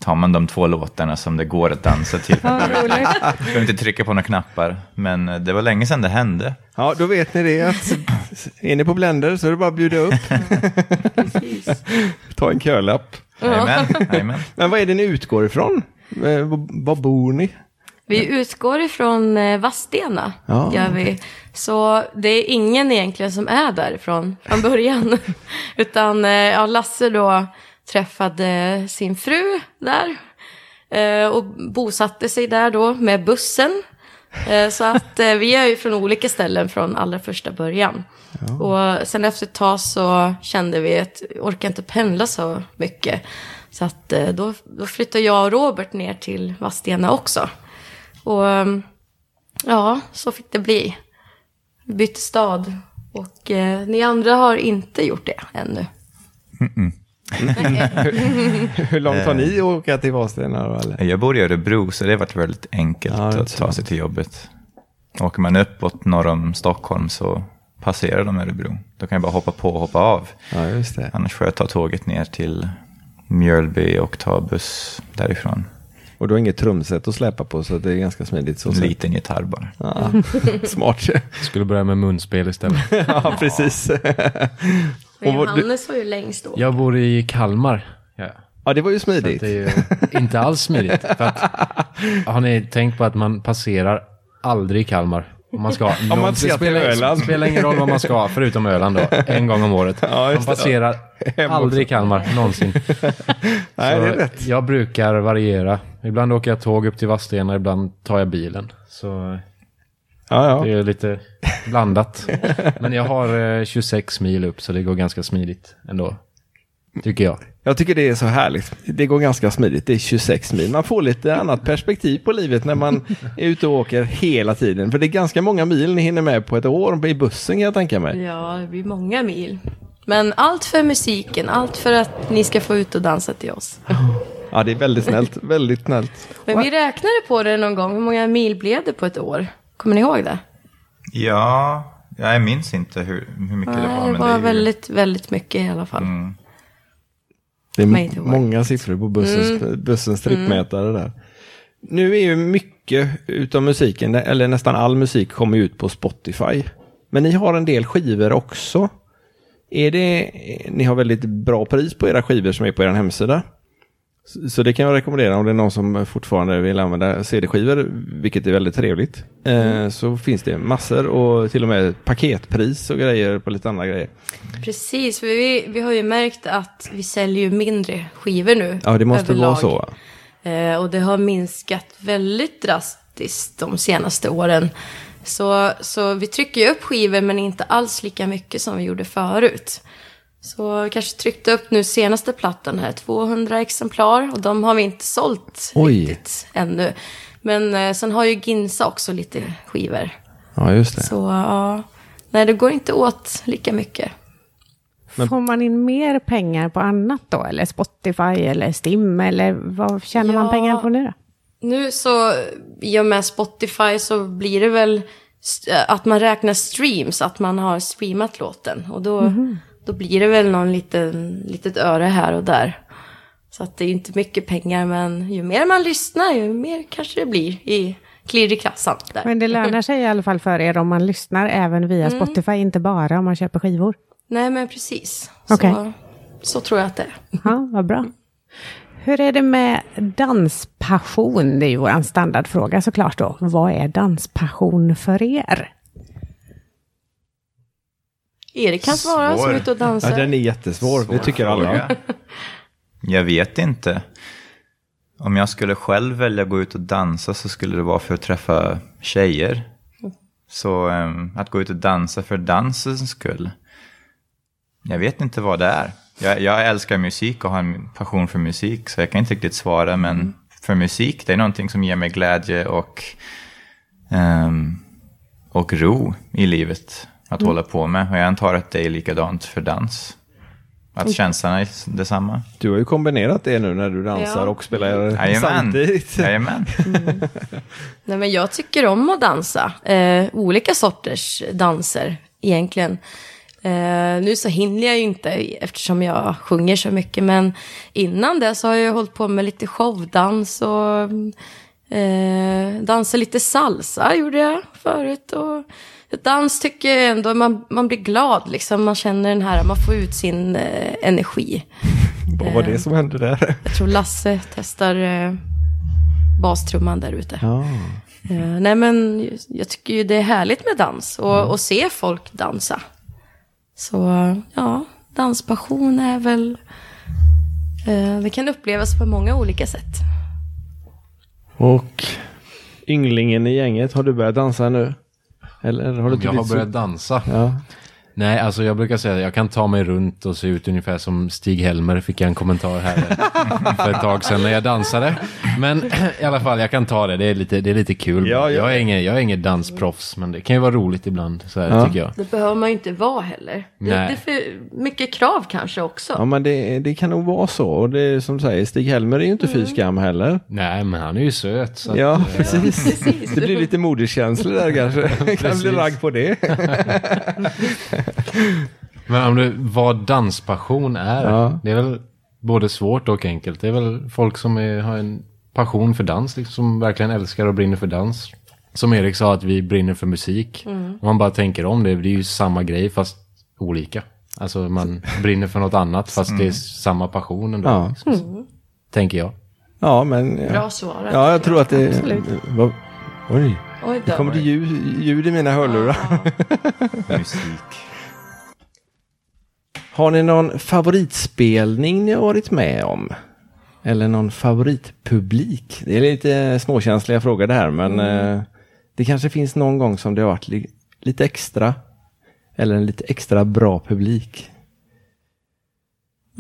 tar man de två låtarna som det går att dansa till. Ja, roligt. Jag behöver inte trycka på några knappar. Men det var länge sedan det hände. Ja, då vet ni det. Att är ni på Blender så är det bara att bjuda upp. Ta en kölapp. Jajamän, jajamän. Men vad är det ni utgår ifrån? Eh, Var bor ni? Vi utgår ifrån eh, Vadstena, Ja, gör vi. Så det är ingen egentligen som är därifrån från början. Utan eh, ja, Lasse då träffade sin fru där. eh, Och bosatte sig där då med bussen. Eh, Så att eh, vi är ju från olika ställen från allra första början. Och sen efter ett tag så kände vi att vi orkar inte pendla så mycket. Så att eh, då, då flyttade jag och Robert ner till Vadstena också. Och ehm, ja, så fick det bli. Vi bytte stad. Och eh, ni andra har inte gjort det ännu. Hur långt har ni att åka till Vadstena? då, Eller? Jag bor i Örebro så det har varit väldigt enkelt Ja, att ta sig till jobbet. Åker man uppåt norr om Stockholm så passerar de Örebro. Då kan jag bara hoppa på och hoppa av. Ja, just det. Annars får jag ta tåget ner till Mjölby och ta buss därifrån. Och du har inget trumset att släpa på så det är ganska smidigt. Så En liten gitarr bara. Ja, smart. Skulle börja med munspel istället. ja, precis. Men Johannes var ju längst då. Jag bor i Kalmar. Ja. Ja, det var ju smidigt. det är ju inte alls smidigt. För att, har ni tänkt på att man passerar aldrig Kalmar? Om man ska. man Någon- ska det spelar, Öland. spelar ingen roll vad man ska, förutom Öland då. En gång om året. Ja, man det. passerar Hem aldrig Kalmar, någonsin. Nej, det är rätt. Jag brukar variera. Ibland åker jag tåg upp till Vadstena, ibland tar jag bilen. Så Ja, det ja. är lite blandat. Men jag har eh, 26 mil upp, så det går ganska smidigt ändå. Tycker jag. Jag tycker det är så härligt. Det går ganska smidigt. Det är 26 mil. Man får lite annat perspektiv på livet när man är ute och åker hela tiden. För det är ganska många mil ni hinner med på ett år i bussen kan jag tänka mig. Ja, det blir många mil. Men allt för musiken, allt för att ni ska få ut och dansa till oss. Ja, det är väldigt snällt. Väldigt snällt. Men vi räknade på det någon gång, hur många mil blev det på ett år? Kommer ni ihåg det? Ja, jag minns inte hur, hur mycket det var. Nej, det men var är ju- väldigt, väldigt mycket i alla fall. Mm. Det är många siffror på bussens, bussens trippmätare där. Nu är ju mycket utav musiken, eller nästan all musik kommer ut på Spotify. Men ni har en del skivor också. Är det, ni har väldigt bra pris på era skivor som är på er hemsida. Så- Så det kan jag rekommendera om det är någon som fortfarande vill använda CD-skivor, vilket är väldigt trevligt. Eh, så finns det massor och till och med paketpris och grejer på lite andra grejer. Precis, för vi, vi har ju märkt att vi säljer mindre skivor nu. Ja, det måste vara överlag. så. va? Eh, och det har minskat väldigt drastiskt de senaste åren. Så, så vi trycker ju upp skivor men inte alls lika mycket som vi gjorde förut. Så kanske tryckte upp nu senaste plattan här, 200 exemplar. Och de har vi inte sålt Oj. riktigt ännu. Men eh, sen har ju Ginsa också lite skivor. Ja, just det. Så ja, nej det går inte åt lika mycket. Får man in mer pengar på annat då? Eller Spotify eller Stim? Eller vad tjänar man Ja. pengar på nu då? Nu så, i och med Spotify så blir det väl st- att man räknar streams, att man har streamat låten. Och då, då blir det väl någon liten, litet öre här och där. Så att det är inte mycket pengar, men ju mer man lyssnar, ju mer kanske det blir i klirr i kassan. Där. Men det lönar sig i alla fall för er om man lyssnar även via Spotify, inte bara om man köper skivor. Nej, men precis. Okej. Så, så tror jag att det är. Ja, vad bra. Hur är det med danspassion? Det är ju vår standardfråga såklart då. Vad är danspassion för er? Erik kan svara som Svår. är ute och dansar. Ja, den är jättesvår. det tycker alla. Fråga. Jag vet inte. Om jag skulle själv välja att gå ut och dansa så skulle det vara för att träffa tjejer. Så ehm, att gå ut och dansa för dansens skull. Jag vet inte vad det är. Jag, jag älskar musik och har en passion för musik så jag kan inte riktigt svara men för musik det är någonting som ger mig glädje och, ehm, och ro i livet att hålla på med. Och jag antar att det är likadant för dans. Att känslan är detsamma. Du har ju kombinerat det nu när du dansar Ja. och spelar Jajamän. samtidigt. Jajamän. Nej, men jag tycker om att dansa. Eh, olika sorters danser egentligen. Eh, nu så hinner jag ju inte eftersom jag sjunger så mycket. Men innan det så har jag hållit på med lite showdans och eh, dansa lite salsa gjorde jag förut. Och dans tycker jag ändå, man, man blir glad liksom. Man känner den här, man får ut sin eh, energi. Vad var det som hände där? Jag tror Lasse testar eh, bastrumman där ute. Ja. Eh, nej men jag tycker ju det är härligt med dans och, och se folk dansa. Så ja, danspassion är väl... Eh, det kan upplevas på många olika sätt. Och ynglingen i gänget, har du börjat dansa nu? Eller har du jag har blivit så- börjat dansa. Ja. Nej, alltså jag brukar säga att jag kan ta mig runt och se ut ungefär som Stig-Helmer, fick jag en kommentar här för ett tag sedan när jag dansade. Men i alla fall, jag kan ta det, det är lite, det är lite kul. Ja, ja. Jag, är ingen, jag är ingen dansproffs, men det kan ju vara roligt ibland, så här, Ja. tycker jag. Det behöver man ju inte vara heller. Det, Nej. det är för mycket krav kanske också. ja, men det, det kan nog vara så. Och det är som du säger, Stig-Helmer är ju inte fy skam heller. Nej, men han är ju söt. Så att, Ja, eh, precis. Precis. Det blir lite modekänslor där kanske. kan bli ragg på det. Men om du, vad danspassion är, Ja. det är väl både svårt och enkelt. Det är väl folk som är, har en passion för dans, liksom, som verkligen älskar och brinner för dans. Som Erik sa, att vi brinner för musik. Om man bara tänker om det, det är ju samma grej fast olika. Alltså man brinner för något annat fast det är samma passion ändå. Ja. Liksom. Tänker jag. Ja, men... Ja, Bra svarat. ja jag tror att det... Absolut. Vad- Oj, Oj det då. kommer det ljud, ljud i mina hörlurar. Musik. Har ni någon favoritspelning ni har varit med om? Eller någon favoritpublik? Det är lite småkänsliga frågor det här, men Mm. eh, det kanske finns någon gång som det har varit li lite extra. Eller en lite extra bra publik.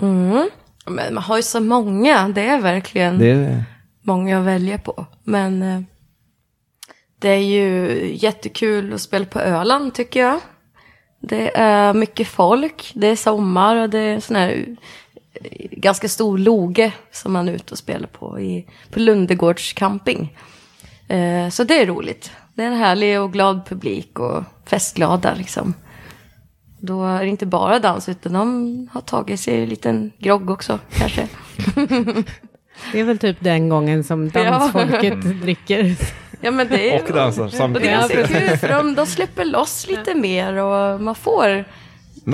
Mm. Men man har ju så många, det är verkligen Det, många att välja på. Men eh, det är ju jättekul att spela på Öland tycker jag. Det är mycket folk, det är sommar och det är sån här eh, ganska stor loge som man är ute och spelar på i, på Lundegårds camping. Eh, så det är roligt. Det är en härlig och glad publik och festglada liksom. Då är det inte bara dans utan de har tagit sig en liten grogg också kanske. Det är väl typ den gången som dansfolket dricker. Ja men det är och dansar Och det är samtidigt. ganska kul för de, de släpper loss lite mer och man får det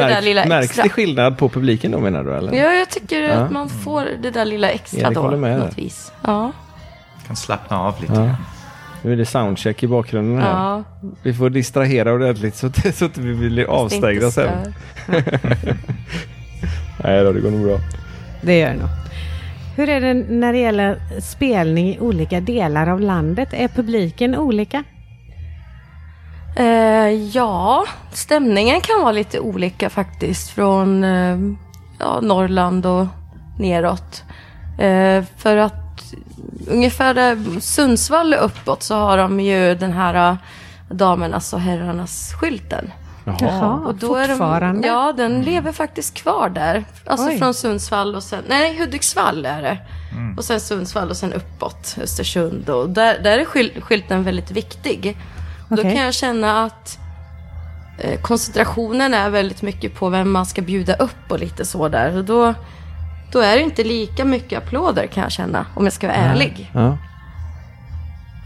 där lilla märks extra. det skillnad på publiken då menar du? Eller? Ja, jag tycker Ja. att man får det där lilla extra Erik då. med något vis. Ja. Kan slappna av lite Ja. Nu är det soundcheck i bakgrunden här. ja. Vi får distrahera ordentligt så att, så att vi blir avstängda sen. Nej då, det går nog bra. Det gör det nog. Hur är det när det gäller spelning i olika delar av landet? Är publiken olika? Eh, ja, stämningen kan vara lite olika faktiskt från eh, ja, Norrland och neråt. Eh, för att ungefär Sundsvall uppåt så har de ju den här eh, damernas och herrarnas skylten. Jaha, Och då är fortfarande? De, ja, den lever faktiskt kvar där. Alltså Oj. från Sundsvall och sen, nej Hudiksvall är det. Och sen Sundsvall och sen uppåt, Östersund. Och där, där är skyl, skylten väldigt viktig. Och Då Okej. kan jag känna att eh, koncentrationen är väldigt mycket på vem man ska bjuda upp och lite så där. Och då, då är det inte lika mycket applåder kan jag känna, om jag ska vara ärlig. Ja.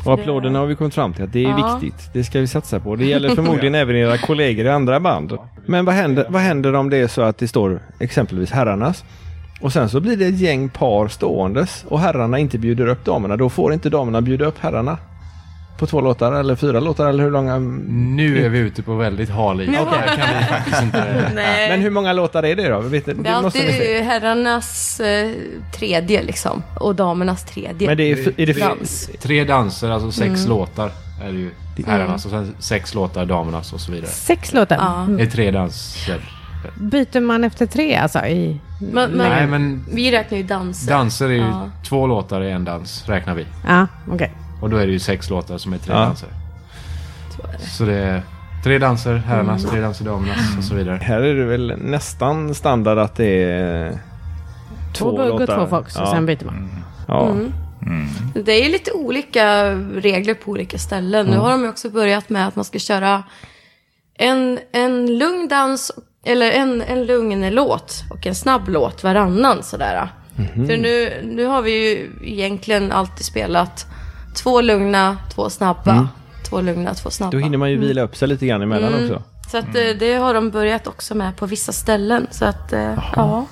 Och applåderna har vi kommit fram till att det är Ja. viktigt. Det ska vi satsa på. Det gäller förmodligen även era kollegor i andra band. Men vad händer, vad händer om det är så att det står exempelvis herrarnas och sen så blir det ett gäng par ståendes och herrarna inte bjuder upp damerna. Då får inte damerna bjuda upp herrarna. På två låtar eller fyra låtar eller hur långa? Nu är vi ute på väldigt hal is. Kan vi faktiskt inte... Nej. Men hur många låtar är det då? Vet, Det är alltid herrarnas eh, tredje liksom. Och damernas tredje. Men det är, är det Dans. Tre danser, alltså sex Mm. låtar är det ju. Herrarnas och sen sex låtar damernas och så vidare. Sex låtar? Ja. Det är tre danser. Byter man efter tre alltså? I... Men, men, Nej men vi räknar ju danser. danser är ju Ja. två låtar i en dans räknar vi. Ja, okej. Och då är det ju sex låtar som är tre Ja. danser. Så det är tre danser, herrarnas, Mm. tre danser, damernas och så vidare. Här är det väl nästan standard att det är Två två går låtar. två folks och ja. sen byter man. Ja. Mm. Det är ju lite olika regler på olika ställen. Nu har de ju också börjat med att man ska köra en, en lugn dans, eller en, en lugn låt och en snabb låt varannan sådär. För nu, nu har vi ju egentligen alltid spelat två lugna, två snabba. Två lugna, två snabba. Då hinner man ju vila upp sig lite grann emellan Mm. också. Så att eh, det har de börjat också med på vissa ställen. Så att eh, ja,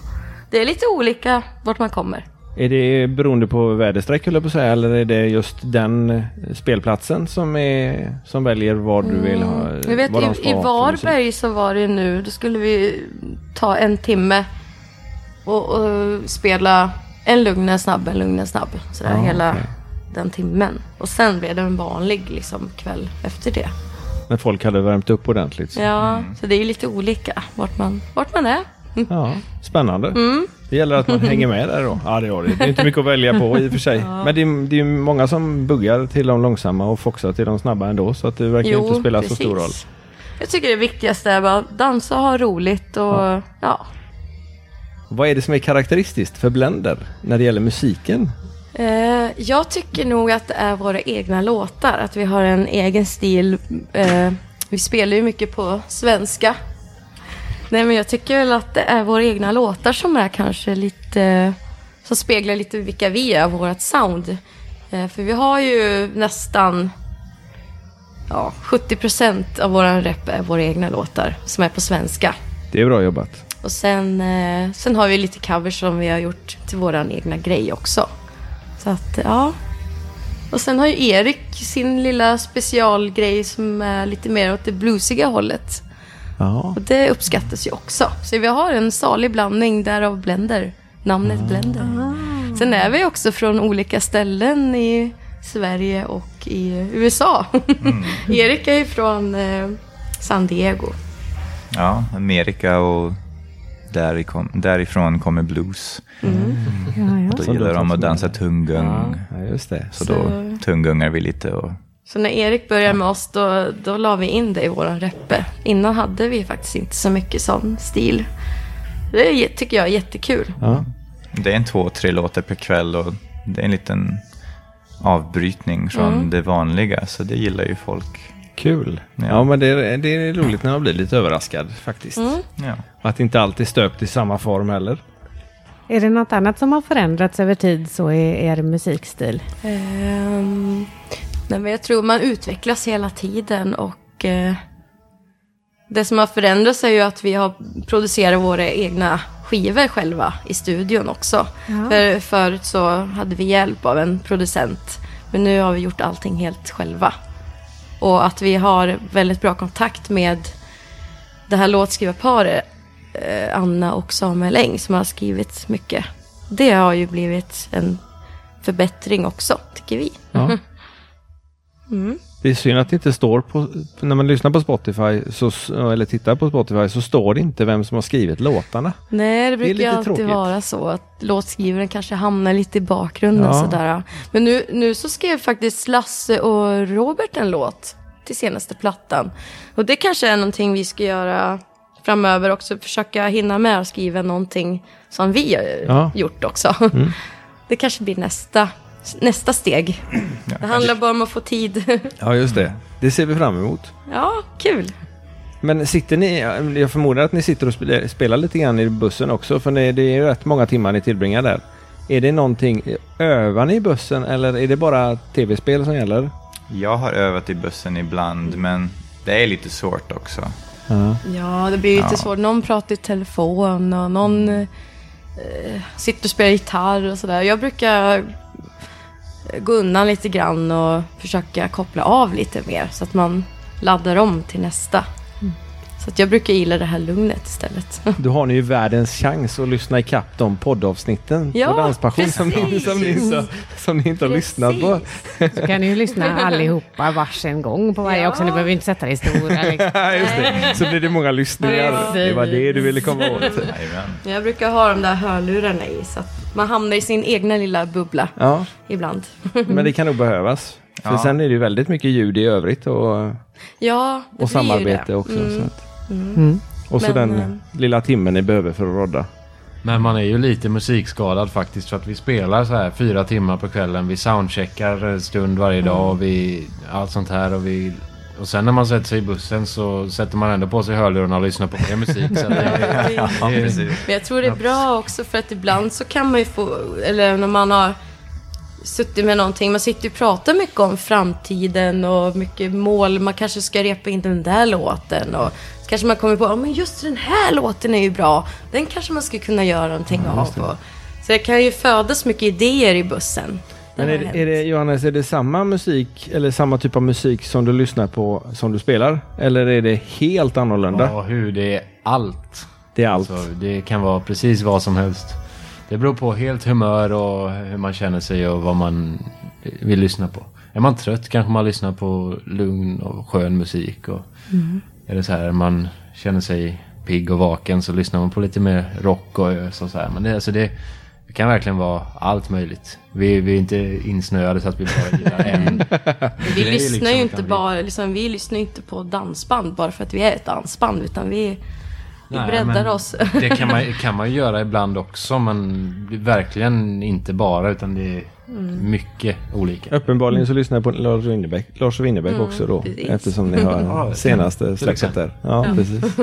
det är lite olika vart man kommer. Är det beroende på väderstreck höll jag på att säga, eller är det just den eh, spelplatsen som, är, som väljer vad du vill ha? Mm. Jag vet, i, i? Varberg så var det nu, då skulle vi ta en timme och, och spela en lugn, en snabb, en lugn, en snabb. Sådär Ja, hela okej. Den timmen. Och sen blev det en vanlig liksom, kväll efter det. När folk hade värmt upp ordentligt. Ja, Ja, så det är ju lite olika vart man, vart man är. spännande. Mm. Det gäller att man hänger med där då. Ja, det har det. Det är inte mycket att välja på i och för sig. Men det är, det är många som buggar till de långsamma och foxar till de snabba ändå. Så att det verkar inte spela så stor roll. Jag tycker det viktigaste är bara att dansa och ha roligt och ja. Vad är det som är karaktäristiskt för Blender när det gäller musiken? Eh, jag tycker nog att det är våra egna låtar, att vi har en egen stil. Eh, vi spelar ju mycket på svenska. Nej men jag tycker väl att det är våra egna låtar som är kanske lite, som speglar lite vilka vi är, vårt sound. Eh, För vi har ju nästan ja, 70% av våran rep är våra egna låtar som är på svenska. Det är bra jobbat. Och sen, sen har vi lite covers som vi har gjort till våran egna grej också. Så att, ja. Och sen har ju Erik sin lilla specialgrej som är lite mer åt det bluesiga hållet. Ja. Och det uppskattas ju också. Så vi har en salig blandning därav Blender. Namnet Blender. Sen är vi också från olika ställen i Sverige och i USA. Erik är ju från eh, San Diego. Ja, Amerika och därifrån, därifrån kommer blues. Ja, ja. Då Som gillar de att dansa tungung. ja, just det. Så då tungungar vi lite och Så när Erik började med oss då, då la vi in det i våran reppe. Innan hade vi faktiskt inte så mycket sån stil. Det tycker jag är jättekul. Ja. det är en två, tre låtar per kväll och det är en liten avbrytning från Mm. det vanliga. Så det gillar ju folk. Kul. Ja, Ja. men det är, det är roligt när man blir lite överraskad faktiskt. Mm. Ja. Och att inte allt är stöpt i samma form heller. Är det något annat som har förändrats över tid så i er musikstil? Ehm, nej, men jag tror man utvecklas hela tiden och eh, det som har förändrats är ju att vi har producerat våra egna skivor själva i studion också. Ja. För förut så hade vi hjälp av en producent men nu har vi gjort allting helt själva. Och att vi har väldigt bra kontakt med det här låtskrivarparet eh, Anna och Samuel Eng som har skrivit mycket. Det har ju blivit en förbättring också, tycker vi. Ja. Mm. Det är synd att det inte står på, när man lyssnar på Spotify så, eller tittar på Spotify så står det inte vem som har skrivit låtarna. Nej, det brukar ju alltid tråkigt. vara så att låtskrivaren kanske hamnar lite i bakgrunden Ja. sådär. Men nu, nu så skrev faktiskt Lasse och Robert en låt till senaste plattan. Och det kanske är någonting vi ska göra framöver också, försöka hinna med att skriva någonting som vi har Ja. Mm. gjort också. Det kanske blir nästa, nästa steg. Det handlar bara om att få tid. Ja, just det. Det ser vi fram emot. ja, kul. Men sitter ni, jag förmodar att ni sitter och spelar, lite grann i bussen också för det, är ju rätt många timmar ni tillbringar där. Är det någonting, övar ni i bussen eller är det bara tv-spel som gäller? Jag har övat i bussen ibland men det är lite svårt också. Ja. Ja, det blir lite Ja. svårt. Någon pratar i telefon och någon eh, sitter och spelar gitarr och sådär. Jag brukar gå undan lite grann och försöka koppla av lite mer så att man laddar om till nästa. Så att jag brukar gilla det här lugnet istället. Då har ni ju världens chans att lyssna ikapp de poddavsnitten Ja, på Danspassion som, ni- precis. som, ni, som, som ni inte har lyssnat på. Så kan ni ju lyssna allihopa varsin gång på varje Ja. också. Ni behöver inte sätta det i stora. Liksom. Just det. Så blir det många lyssningar. Det var det du ville komma åt. Jag brukar ha de där hörlurarna i så att man hamnar i sin egna lilla bubbla Ja, ibland. men det kan nog behövas. För Ja. sen är det ju väldigt mycket ljud i övrigt och, Ja, och samarbete också. Mm. Så att, Mm. och så Men, den eh, lilla timmen ni behöver för att rodda. Men man är ju lite musikskadad faktiskt för att vi spelar så här fyra timmar på kvällen. Vi soundcheckar en stund varje dag och vi, allt sånt här och vi... Och sen när man sätter sig i bussen så sätter man ändå på sig hörlurarna och lyssnar på mer musik. Så det, Ja. Men jag tror det är bra också för att ibland så kan man ju få, eller när man har suttit med någonting, man sitter ju och pratar mycket om framtiden och mycket mål, man kanske ska repa in den där låten och kanske man kommer på, ja men just den här låten är ju bra, den kanske man skulle kunna göra någonting av. Och, så det kan ju födas mycket idéer i bussen. Men är, det- är det, Johannes, är det samma musik eller samma typ av musik som du lyssnar på som du spelar? Eller är det helt annorlunda? Ja, hur det är allt. Det är allt. Så det kan vara precis vad som helst. Det beror på helt humör och hur man känner sig och vad man vill lyssna på. Är man trött kanske man lyssnar på lugn och skön musik. Och Är det så här man känner sig pigg och vaken så lyssnar man på lite mer rock och ös och så här. Men det, alltså det, det kan verkligen vara allt möjligt. Vi, vi är inte insnöade så att vi bara gillar en. Vi lyssnar liksom ju inte bara, liksom, vi lyssnar ju inte på dansband bara för att vi är ett dansband utan vi, vi Nej, breddar oss. Det kan man, kan man ju göra ibland också men verkligen inte bara utan det är Mm. mycket olika. Uppenbarligen så lyssnar jag på Lars Winnerbäck, Lars Winnerbäck Mm, också då. precis. Eftersom ni har Ja, senaste släppet där. Ja, precis.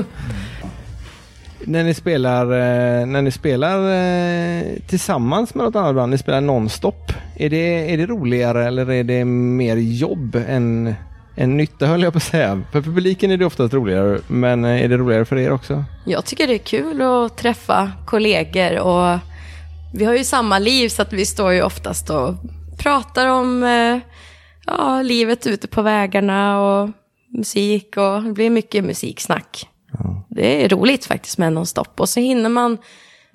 när ni spelar, eh, när ni spelar eh, tillsammans med något annat band, ni spelar nonstop. Är det, är det roligare eller är det mer jobb än, än nytta höll jag på att säga? För publiken är det oftast roligare, men eh, är det roligare för er också? Jag tycker det är kul att träffa kollegor och vi har ju samma liv så att vi står ju oftast och pratar om eh, ja, livet ute på vägarna och musik och det blir mycket musiksnack. Det är roligt faktiskt med nonstop och så hinner man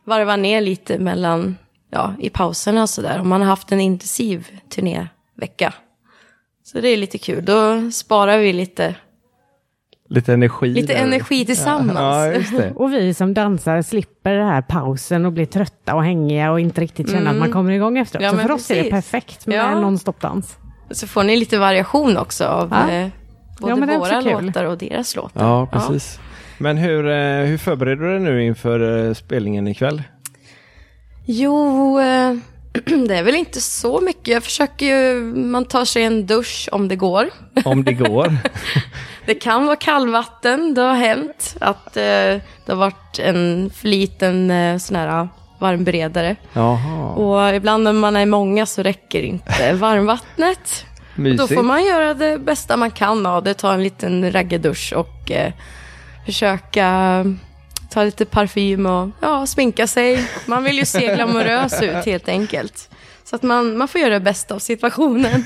varva ner lite mellan, ja, i pauserna och sådär. Om man har haft en intensiv turnévecka. Så det är lite kul, då sparar vi lite, Lite energi? lite där. energi tillsammans. Ja, just det. Och vi som dansare slipper den här pausen och blir trötta och hängiga och inte riktigt känna att man kommer igång efteråt. Mm. Ja, så för oss är det precis. perfekt med Ja. nonstop-dans. Så får ni lite variation också av Ja. eh, både Ja, våra låtar och deras låtar. Ja, precis. Men hur, eh, hur förbereder du dig nu inför eh, spelningen ikväll? Jo, det är väl inte så mycket. Jag försöker ju, man tar sig en dusch om det går. Om det går. Det kan vara kallvatten, det har hänt att eh, det har varit en för liten eh, sån här varmberedare. Jaha, Och ibland när man är många så räcker inte varmvattnet. Och då får man göra det bästa man kan av det. Ta en liten raggardusch och eh, försöka ta lite parfym och ja, sminka sig. Man vill ju se glamorös ut helt enkelt. Så att man, man får göra det bästa av situationen.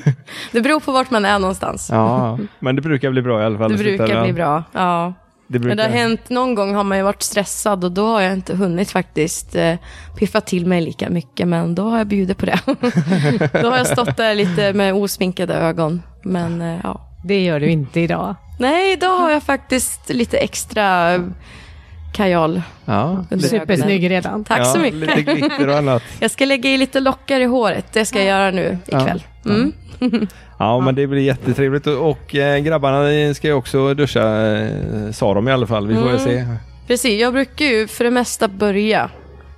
Det beror på vart man är någonstans. Ja, men det brukar bli bra i alla fall. Det brukar bli bra. Ja. Det brukar... Men det har hänt, någon gång har man ju varit stressad och då har jag inte hunnit faktiskt eh, piffa till mig lika mycket. Men då har jag bjudit på det. då har jag stått där lite med osminkade ögon. Men eh, ja. Det gör du inte idag. Nej, idag har jag faktiskt lite extra eh, kajal Ja, Supersnygg redan. Tack ja, så mycket. Lite glitter och annat. Jag ska lägga i lite lockar i håret. Det ska jag göra nu ikväll. Mm. Ja, men det blir jättetrevligt. Och, och eh, grabbarna ska ju också duscha, eh, sa de i alla fall. Vi får väl Mm. se. Precis, jag brukar ju för det mesta börja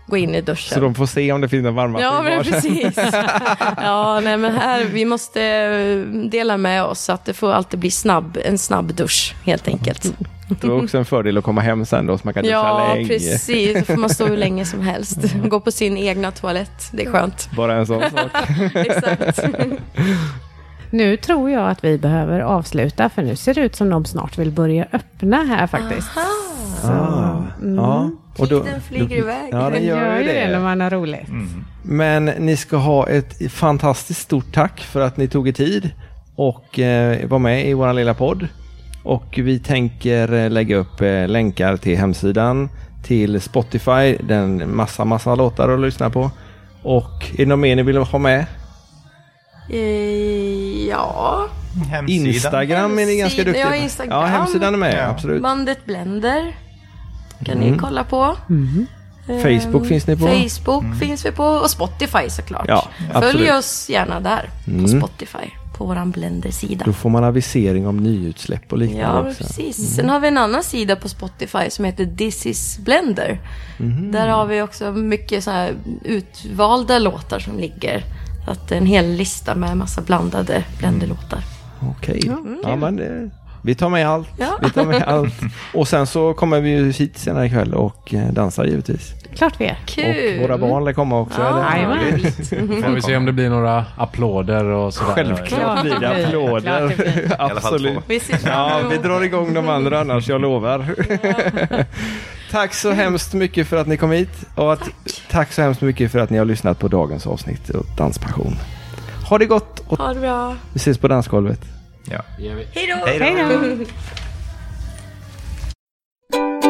gå in i duschen. Så de får se om det finns någon varmvatten Ja, men precis. Ja, nej, men här, vi måste eh, dela med oss så att det får alltid bli snabb, en snabb dusch helt enkelt. Det är också en fördel att komma hem sen då, så man kan duscha Ja, länge. precis. Då får man stå hur länge som helst. Gå på sin egna toalett. Det är skönt. Bara en sån sak. Exakt. Nu tror jag att vi behöver avsluta för nu ser det ut som de snart vill börja öppna här faktiskt. Ah, ja. Och då, Tiden flyger iväg. Ja, den Den gör ju det när man har roligt. Men ni ska ha ett fantastiskt stort tack för att ni tog er tid och eh, var med i vår lilla podd. Och vi tänker eh, lägga upp eh, länkar till hemsidan, till Spotify, den massa, massa låtar att lyssna på. Och är det något mer ni vill ha med? Eh, Ja, Hemsidan. Instagram är ni ganska duktiga ja, på. Instagram. Ja, hemsidan är med, Ja. absolut. bandet Blender kan Mm. ni kolla på. Eh, Facebook finns ni på. Facebook finns vi på och Spotify såklart. Ja. Följ oss gärna där på Mm. Spotify, på våran Blender-sida. Då får man avisering om nyutsläpp och liknande Ja, också. precis. Sen har vi en annan sida på Spotify som heter This is Blender. Mhm. Där har vi också mycket så utvalda låtar som ligger. Så att det är en hel lista med massa blandade Blender-låtar. Okej. Ja, men det, vi tar med allt. Ja. Vi tar med allt. Och sen så kommer vi ju hit senare ikväll och eh, dansar givetvis. Klart vi är. Kul! Och våra barn lär komma också. Ja. Får vi se om det blir några applåder och sådär. Självklart blir det applåder. Det blir. Absolut. Vi Ja, vi drar igång de andra annars, jag lovar. tack så hemskt mycket för att ni kom hit. Och att, tack. så hemskt mycket för att ni har lyssnat på dagens avsnitt av Danspassion. Ha det gott och Ha det bra. vi ses på dansgolvet. Ja. Hej då! Hej då!